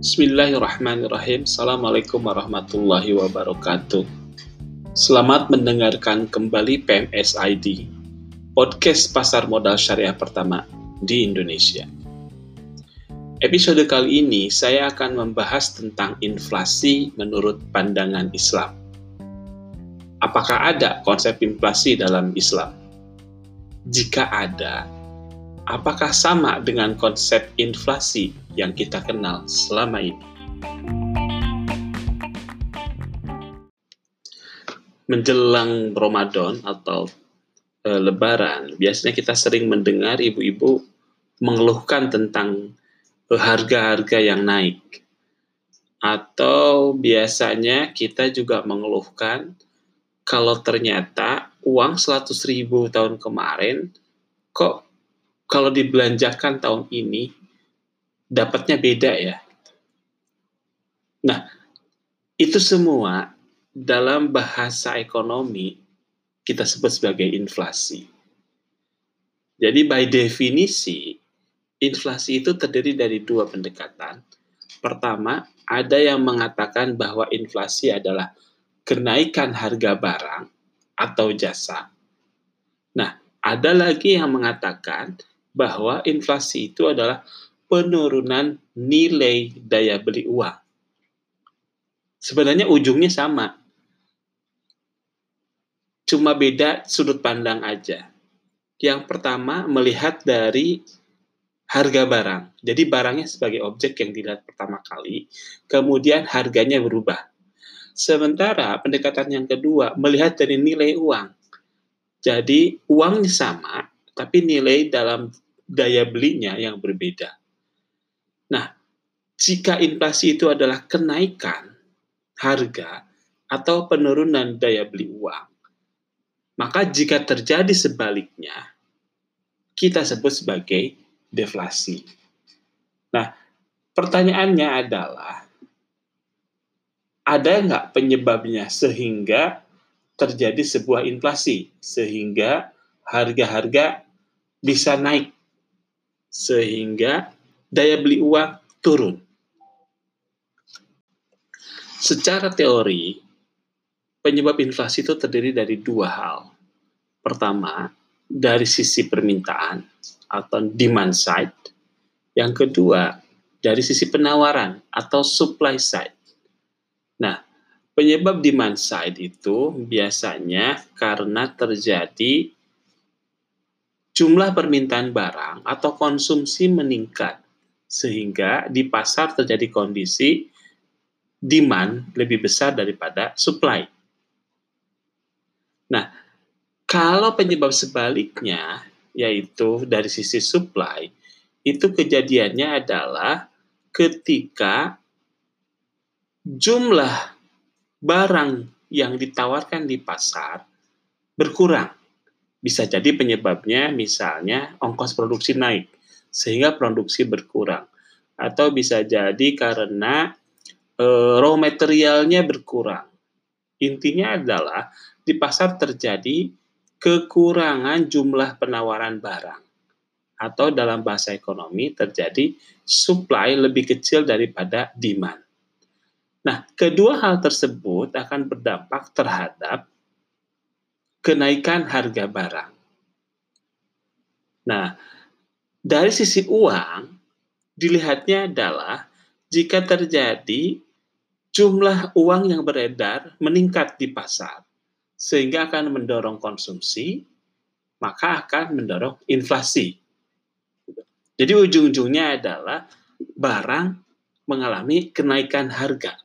Bismillahirrahmanirrahim. Assalamualaikum warahmatullahi wabarakatuh. Selamat mendengarkan kembali PMS ID, podcast pasar modal syariah pertama di Indonesia. Episode kali ini saya akan membahas tentang inflasi menurut pandangan Islam. Apakah ada konsep inflasi dalam Islam? Jika ada, apakah sama dengan konsep inflasi yang kita kenal selama ini? Menjelang Ramadan atau e, Lebaran, biasanya kita sering mendengar ibu-ibu mengeluhkan tentang harga-harga yang naik. Atau biasanya kita juga mengeluhkan kalau ternyata uang 100 ribu tahun kemarin kok kalau dibelanjakan tahun ini dapatnya beda ya. Nah, itu semua dalam bahasa ekonomi kita sebut sebagai inflasi. Jadi by definisi inflasi itu terdiri dari dua pendekatan. Pertama, ada yang mengatakan bahwa inflasi adalah kenaikan harga barang atau jasa. Nah, ada lagi yang mengatakan bahwa inflasi itu adalah penurunan nilai daya beli uang. Sebenarnya ujungnya sama. Cuma beda sudut pandang aja. Yang pertama melihat dari harga barang. Jadi barangnya sebagai objek yang dilihat pertama kali, kemudian harganya berubah. Sementara pendekatan yang kedua melihat dari nilai uang. Jadi uangnya sama, tapi nilai dalam daya belinya yang berbeda. Nah, jika inflasi itu adalah kenaikan harga atau penurunan daya beli uang, maka jika terjadi sebaliknya, kita sebut sebagai deflasi. Nah, pertanyaannya adalah, ada nggak penyebabnya sehingga terjadi sebuah inflasi, sehingga harga-harga bisa naik sehingga daya beli uang turun. Secara teori, penyebab inflasi itu terdiri dari dua hal. Pertama, dari sisi permintaan atau demand side. Yang kedua, dari sisi penawaran atau supply side. Nah, penyebab demand side itu biasanya karena terjadi jumlah permintaan barang atau konsumsi meningkat sehingga di pasar terjadi kondisi demand lebih besar daripada supply. Nah, kalau penyebab sebaliknya yaitu dari sisi supply itu kejadiannya adalah ketika jumlah barang yang ditawarkan di pasar berkurang bisa jadi penyebabnya misalnya ongkos produksi naik sehingga produksi berkurang atau bisa jadi karena e, raw materialnya berkurang. Intinya adalah di pasar terjadi kekurangan jumlah penawaran barang atau dalam bahasa ekonomi terjadi supply lebih kecil daripada demand. Nah, kedua hal tersebut akan berdampak terhadap kenaikan harga barang. Nah, dari sisi uang, dilihatnya adalah jika terjadi jumlah uang yang beredar meningkat di pasar, sehingga akan mendorong konsumsi, maka akan mendorong inflasi. Jadi ujung-ujungnya adalah barang mengalami kenaikan harga.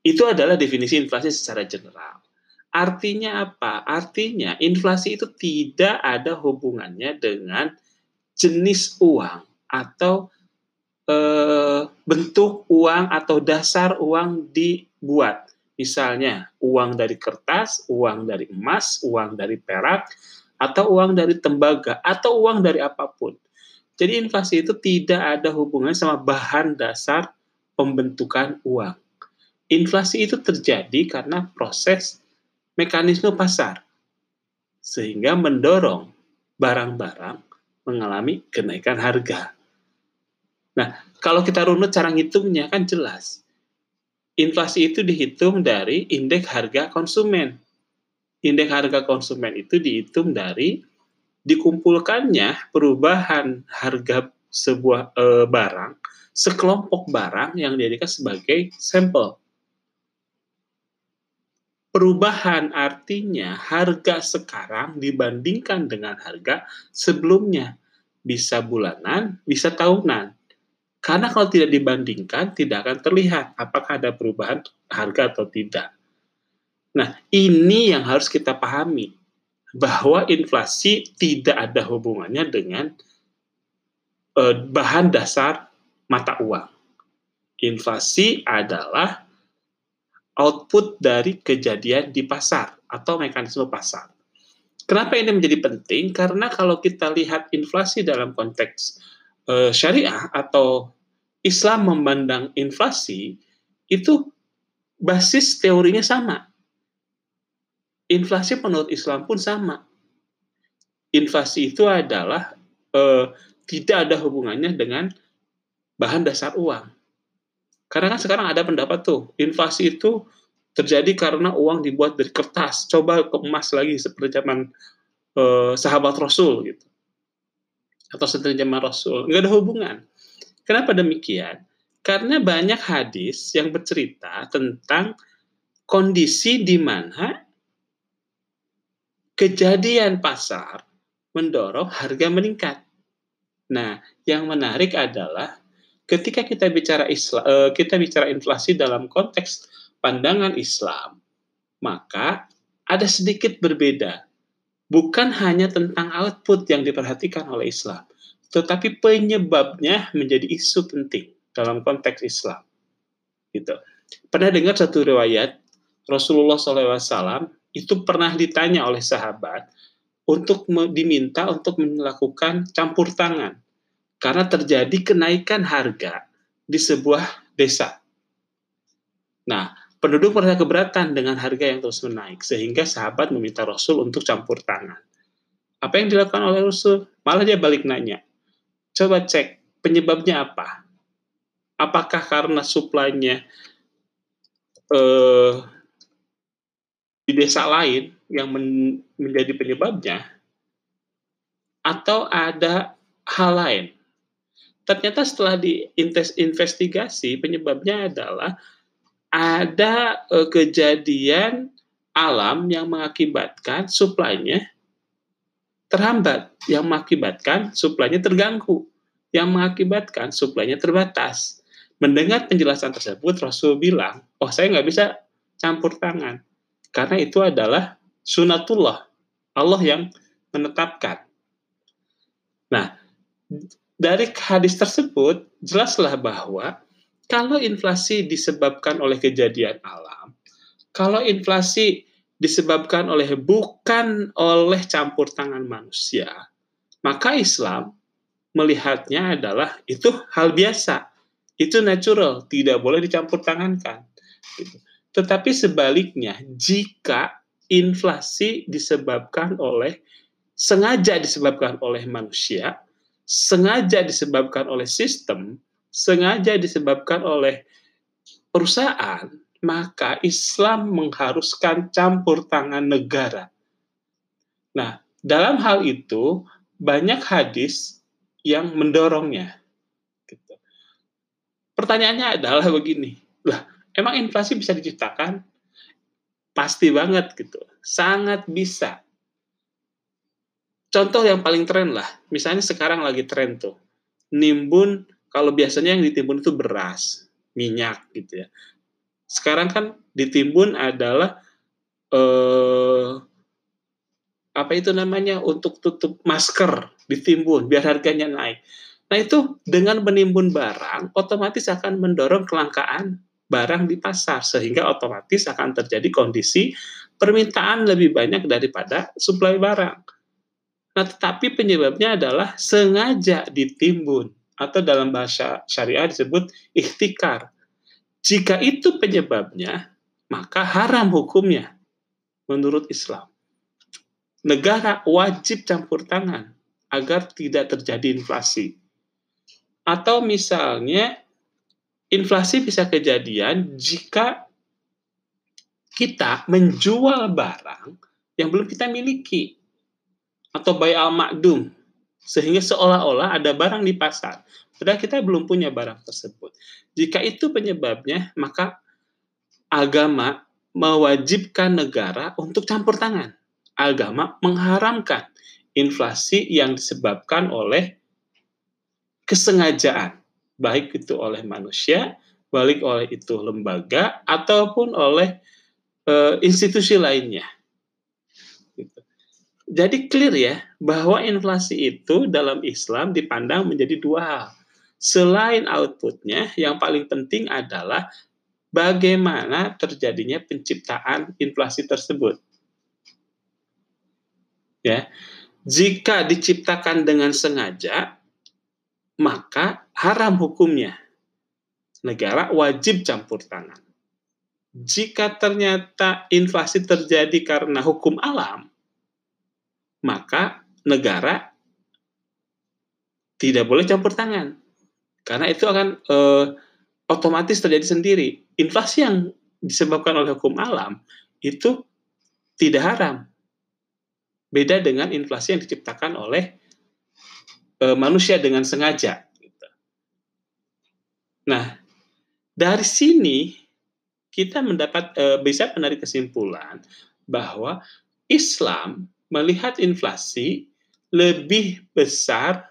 Itu adalah definisi inflasi secara general. Artinya apa? Artinya inflasi itu tidak ada hubungannya dengan jenis uang atau e, bentuk uang atau dasar uang dibuat. Misalnya uang dari kertas, uang dari emas, uang dari perak, atau uang dari tembaga, atau uang dari apa pun. Jadi inflasi itu tidak ada hubungannya sama bahan dasar pembentukan uang. Inflasi itu terjadi karena proses mekanisme pasar, sehingga mendorong barang-barang mengalami kenaikan harga. Nah, kalau kita runut cara ngitungnya kan jelas. Inflasi itu dihitung dari indeks harga konsumen. Indeks harga konsumen itu dihitung dari dikumpulkannya perubahan harga sebuah e, barang, sekelompok barang yang dijadikan sebagai sampel. Perubahan artinya harga sekarang dibandingkan dengan harga sebelumnya. Bisa bulanan, bisa tahunan. Karena kalau tidak dibandingkan, tidak akan terlihat apakah ada perubahan harga atau tidak. Nah, ini yang harus kita pahami. Bahwa inflasi tidak ada hubungannya dengan eh, bahan dasar mata uang. Inflasi adalah output dari kejadian di pasar atau mekanisme pasar. Kenapa ini menjadi penting? Karena kalau kita lihat inflasi dalam konteks uh, syariah atau Islam memandang inflasi itu basis teorinya sama. Inflasi menurut Islam pun sama. Inflasi itu adalah uh, tidak ada hubungannya dengan bahan dasar uang. Karena kan sekarang ada pendapat tuh, inflasi itu terjadi karena uang dibuat dari kertas. Coba ke lagi seperti zaman eh, sahabat Rasul gitu. Atau seperti zaman Rasul. Nggak ada hubungan. Kenapa demikian? Karena banyak hadis yang bercerita tentang kondisi di mana kejadian pasar mendorong harga meningkat. Nah, yang menarik adalah ketika kita bicara Islam, uh, kita bicara inflasi dalam konteks pandangan Islam, maka ada sedikit berbeda. Bukan hanya tentang output yang diperhatikan oleh Islam, tetapi penyebabnya menjadi isu penting dalam konteks Islam. Gitu. Pernah dengar satu riwayat Rasulullah SAW itu pernah ditanya oleh sahabat untuk diminta untuk melakukan campur tangan karena terjadi kenaikan harga di sebuah desa. Nah, penduduk merasa keberatan dengan harga yang terus menaik, sehingga sahabat meminta Rasul untuk campur tangan. Apa yang dilakukan oleh Rasul? Malah dia balik nanya, coba cek penyebabnya apa? Apakah karena suplainya eh, di desa lain yang men menjadi penyebabnya, atau ada hal lain Ternyata setelah diinvestigasi penyebabnya adalah ada uh, kejadian alam yang mengakibatkan suplainya terhambat, yang mengakibatkan suplainya terganggu, yang mengakibatkan suplainya terbatas. Mendengar penjelasan tersebut, Rasul bilang, oh saya nggak bisa campur tangan. Karena itu adalah sunatullah. Allah yang menetapkan. Nah, dari hadis tersebut jelaslah bahwa kalau inflasi disebabkan oleh kejadian alam, kalau inflasi disebabkan oleh bukan oleh campur tangan manusia, maka Islam melihatnya adalah itu hal biasa, itu natural, tidak boleh dicampur tangankan. Gitu. Tetapi sebaliknya, jika inflasi disebabkan oleh sengaja disebabkan oleh manusia, sengaja disebabkan oleh sistem, sengaja disebabkan oleh perusahaan, maka Islam mengharuskan campur tangan negara. Nah, dalam hal itu banyak hadis yang mendorongnya. Gitu. Pertanyaannya adalah begini, lah emang inflasi bisa diciptakan? Pasti banget gitu, sangat bisa contoh yang paling tren lah, misalnya sekarang lagi tren tuh, nimbun kalau biasanya yang ditimbun itu beras, minyak gitu ya. Sekarang kan ditimbun adalah eh, apa itu namanya untuk tutup masker ditimbun biar harganya naik. Nah itu dengan menimbun barang otomatis akan mendorong kelangkaan barang di pasar sehingga otomatis akan terjadi kondisi permintaan lebih banyak daripada suplai barang. Nah, tetapi penyebabnya adalah sengaja ditimbun atau dalam bahasa syariah disebut ikhtikar. Jika itu penyebabnya, maka haram hukumnya menurut Islam. Negara wajib campur tangan agar tidak terjadi inflasi. Atau misalnya inflasi bisa kejadian jika kita menjual barang yang belum kita miliki atau buy al makdum sehingga seolah-olah ada barang di pasar padahal kita belum punya barang tersebut. Jika itu penyebabnya, maka agama mewajibkan negara untuk campur tangan. Agama mengharamkan inflasi yang disebabkan oleh kesengajaan, baik itu oleh manusia, balik oleh itu lembaga, ataupun oleh e, institusi lainnya. Jadi clear ya bahwa inflasi itu dalam Islam dipandang menjadi dua hal. Selain outputnya, yang paling penting adalah bagaimana terjadinya penciptaan inflasi tersebut. Ya, jika diciptakan dengan sengaja, maka haram hukumnya. Negara wajib campur tangan. Jika ternyata inflasi terjadi karena hukum alam, maka negara tidak boleh campur tangan karena itu akan eh, otomatis terjadi sendiri. Inflasi yang disebabkan oleh hukum alam itu tidak haram. Beda dengan inflasi yang diciptakan oleh eh, manusia dengan sengaja. Gitu. Nah, dari sini kita mendapat eh, bisa menarik kesimpulan bahwa Islam melihat inflasi lebih besar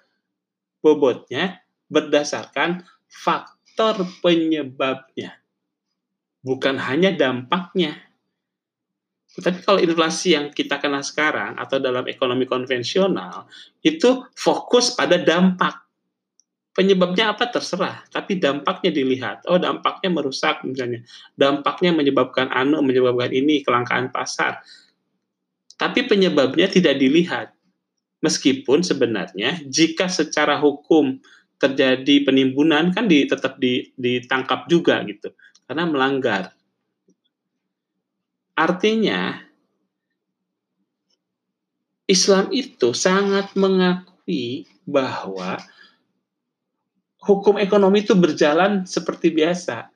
bobotnya berdasarkan faktor penyebabnya, bukan hanya dampaknya. Tetapi kalau inflasi yang kita kenal sekarang atau dalam ekonomi konvensional itu fokus pada dampak. Penyebabnya apa terserah, tapi dampaknya dilihat. Oh, dampaknya merusak misalnya. Dampaknya menyebabkan anu, menyebabkan ini kelangkaan pasar. Tapi penyebabnya tidak dilihat. Meskipun sebenarnya jika secara hukum terjadi penimbunan kan di, tetap di, ditangkap juga gitu karena melanggar. Artinya Islam itu sangat mengakui bahwa hukum ekonomi itu berjalan seperti biasa.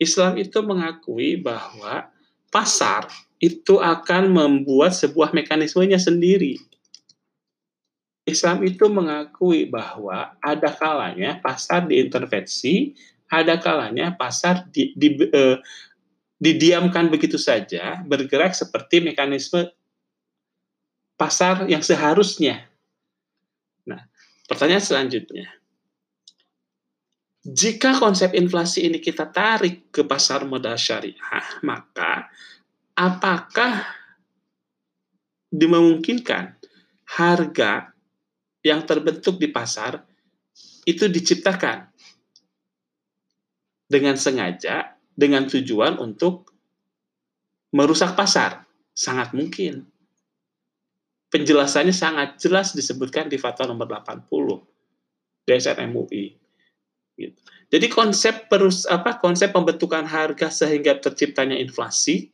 Islam itu mengakui bahwa pasar itu akan membuat sebuah mekanismenya sendiri Islam itu mengakui bahwa ada kalanya pasar diintervensi, ada kalanya pasar di, di, eh, didiamkan begitu saja, bergerak seperti mekanisme pasar yang seharusnya. Nah, pertanyaan selanjutnya. Jika konsep inflasi ini kita tarik ke pasar modal syariah, maka apakah dimungkinkan harga yang terbentuk di pasar itu diciptakan dengan sengaja dengan tujuan untuk merusak pasar? Sangat mungkin. Penjelasannya sangat jelas disebutkan di fatwa nomor 80 DSN MUI jadi konsep perus apa konsep pembentukan harga sehingga terciptanya inflasi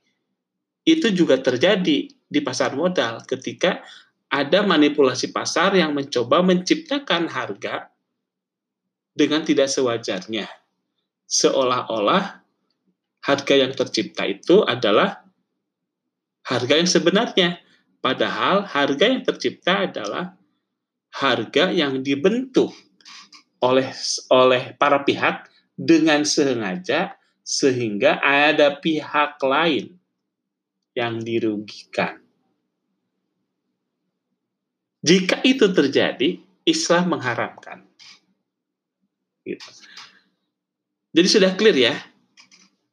itu juga terjadi di pasar modal ketika ada manipulasi pasar yang mencoba menciptakan harga dengan tidak sewajarnya. Seolah-olah harga yang tercipta itu adalah harga yang sebenarnya. Padahal harga yang tercipta adalah harga yang dibentuk oleh oleh para pihak dengan sengaja sehingga ada pihak lain yang dirugikan. Jika itu terjadi, Islam mengharamkan. Gitu. Jadi sudah clear ya.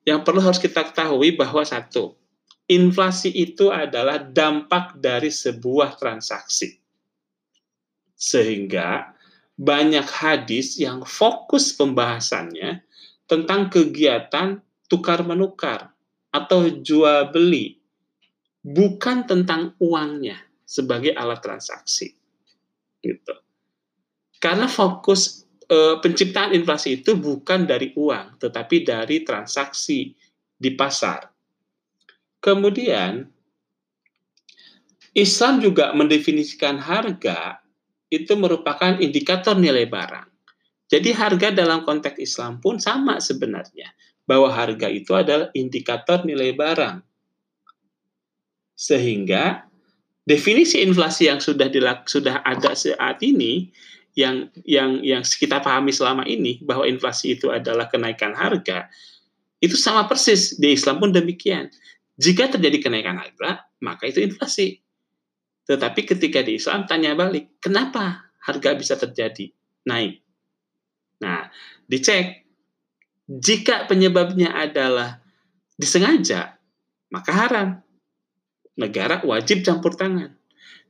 Yang perlu harus kita ketahui bahwa satu, inflasi itu adalah dampak dari sebuah transaksi. Sehingga banyak hadis yang fokus pembahasannya tentang kegiatan tukar menukar atau jual beli, bukan tentang uangnya sebagai alat transaksi. Gitu. Karena fokus e, penciptaan inflasi itu bukan dari uang, tetapi dari transaksi di pasar. Kemudian Islam juga mendefinisikan harga itu merupakan indikator nilai barang. Jadi harga dalam konteks Islam pun sama sebenarnya, bahwa harga itu adalah indikator nilai barang. Sehingga definisi inflasi yang sudah dilak, sudah ada saat ini yang yang yang kita pahami selama ini bahwa inflasi itu adalah kenaikan harga itu sama persis di Islam pun demikian. Jika terjadi kenaikan harga, maka itu inflasi. Tetapi ketika di Islam tanya balik, kenapa harga bisa terjadi naik? Nah, dicek. Jika penyebabnya adalah disengaja, maka haram. Negara wajib campur tangan.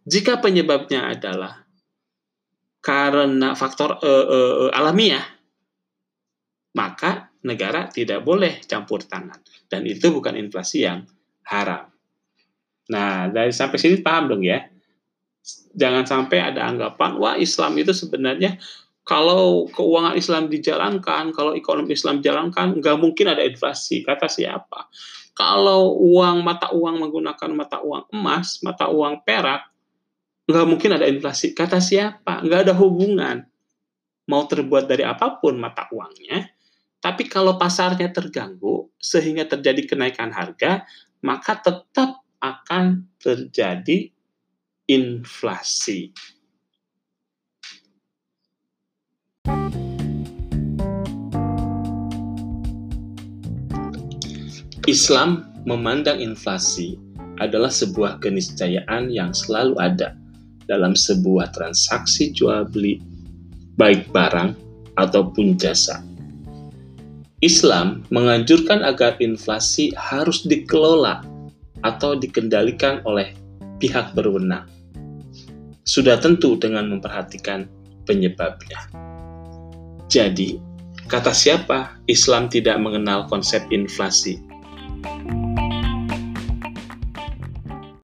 Jika penyebabnya adalah karena faktor uh, uh, alamiah, maka negara tidak boleh campur tangan. Dan itu bukan inflasi yang haram. Nah, dari sampai sini paham dong ya. Jangan sampai ada anggapan, wah Islam itu sebenarnya kalau keuangan Islam dijalankan, kalau ekonomi Islam dijalankan, nggak mungkin ada inflasi. Kata siapa? Kalau uang mata uang menggunakan mata uang emas, mata uang perak, nggak mungkin ada inflasi. Kata siapa? Nggak ada hubungan. Mau terbuat dari apa pun mata uangnya, tapi kalau pasarnya terganggu sehingga terjadi kenaikan harga, maka tetap akan terjadi inflasi. Islam memandang inflasi adalah sebuah keniscayaan yang selalu ada dalam sebuah transaksi jual beli, baik barang ataupun jasa. Islam menganjurkan agar inflasi harus dikelola atau dikendalikan oleh pihak berwenang. Sudah tentu dengan memperhatikan penyebabnya. Jadi, kata siapa Islam tidak mengenal konsep inflasi?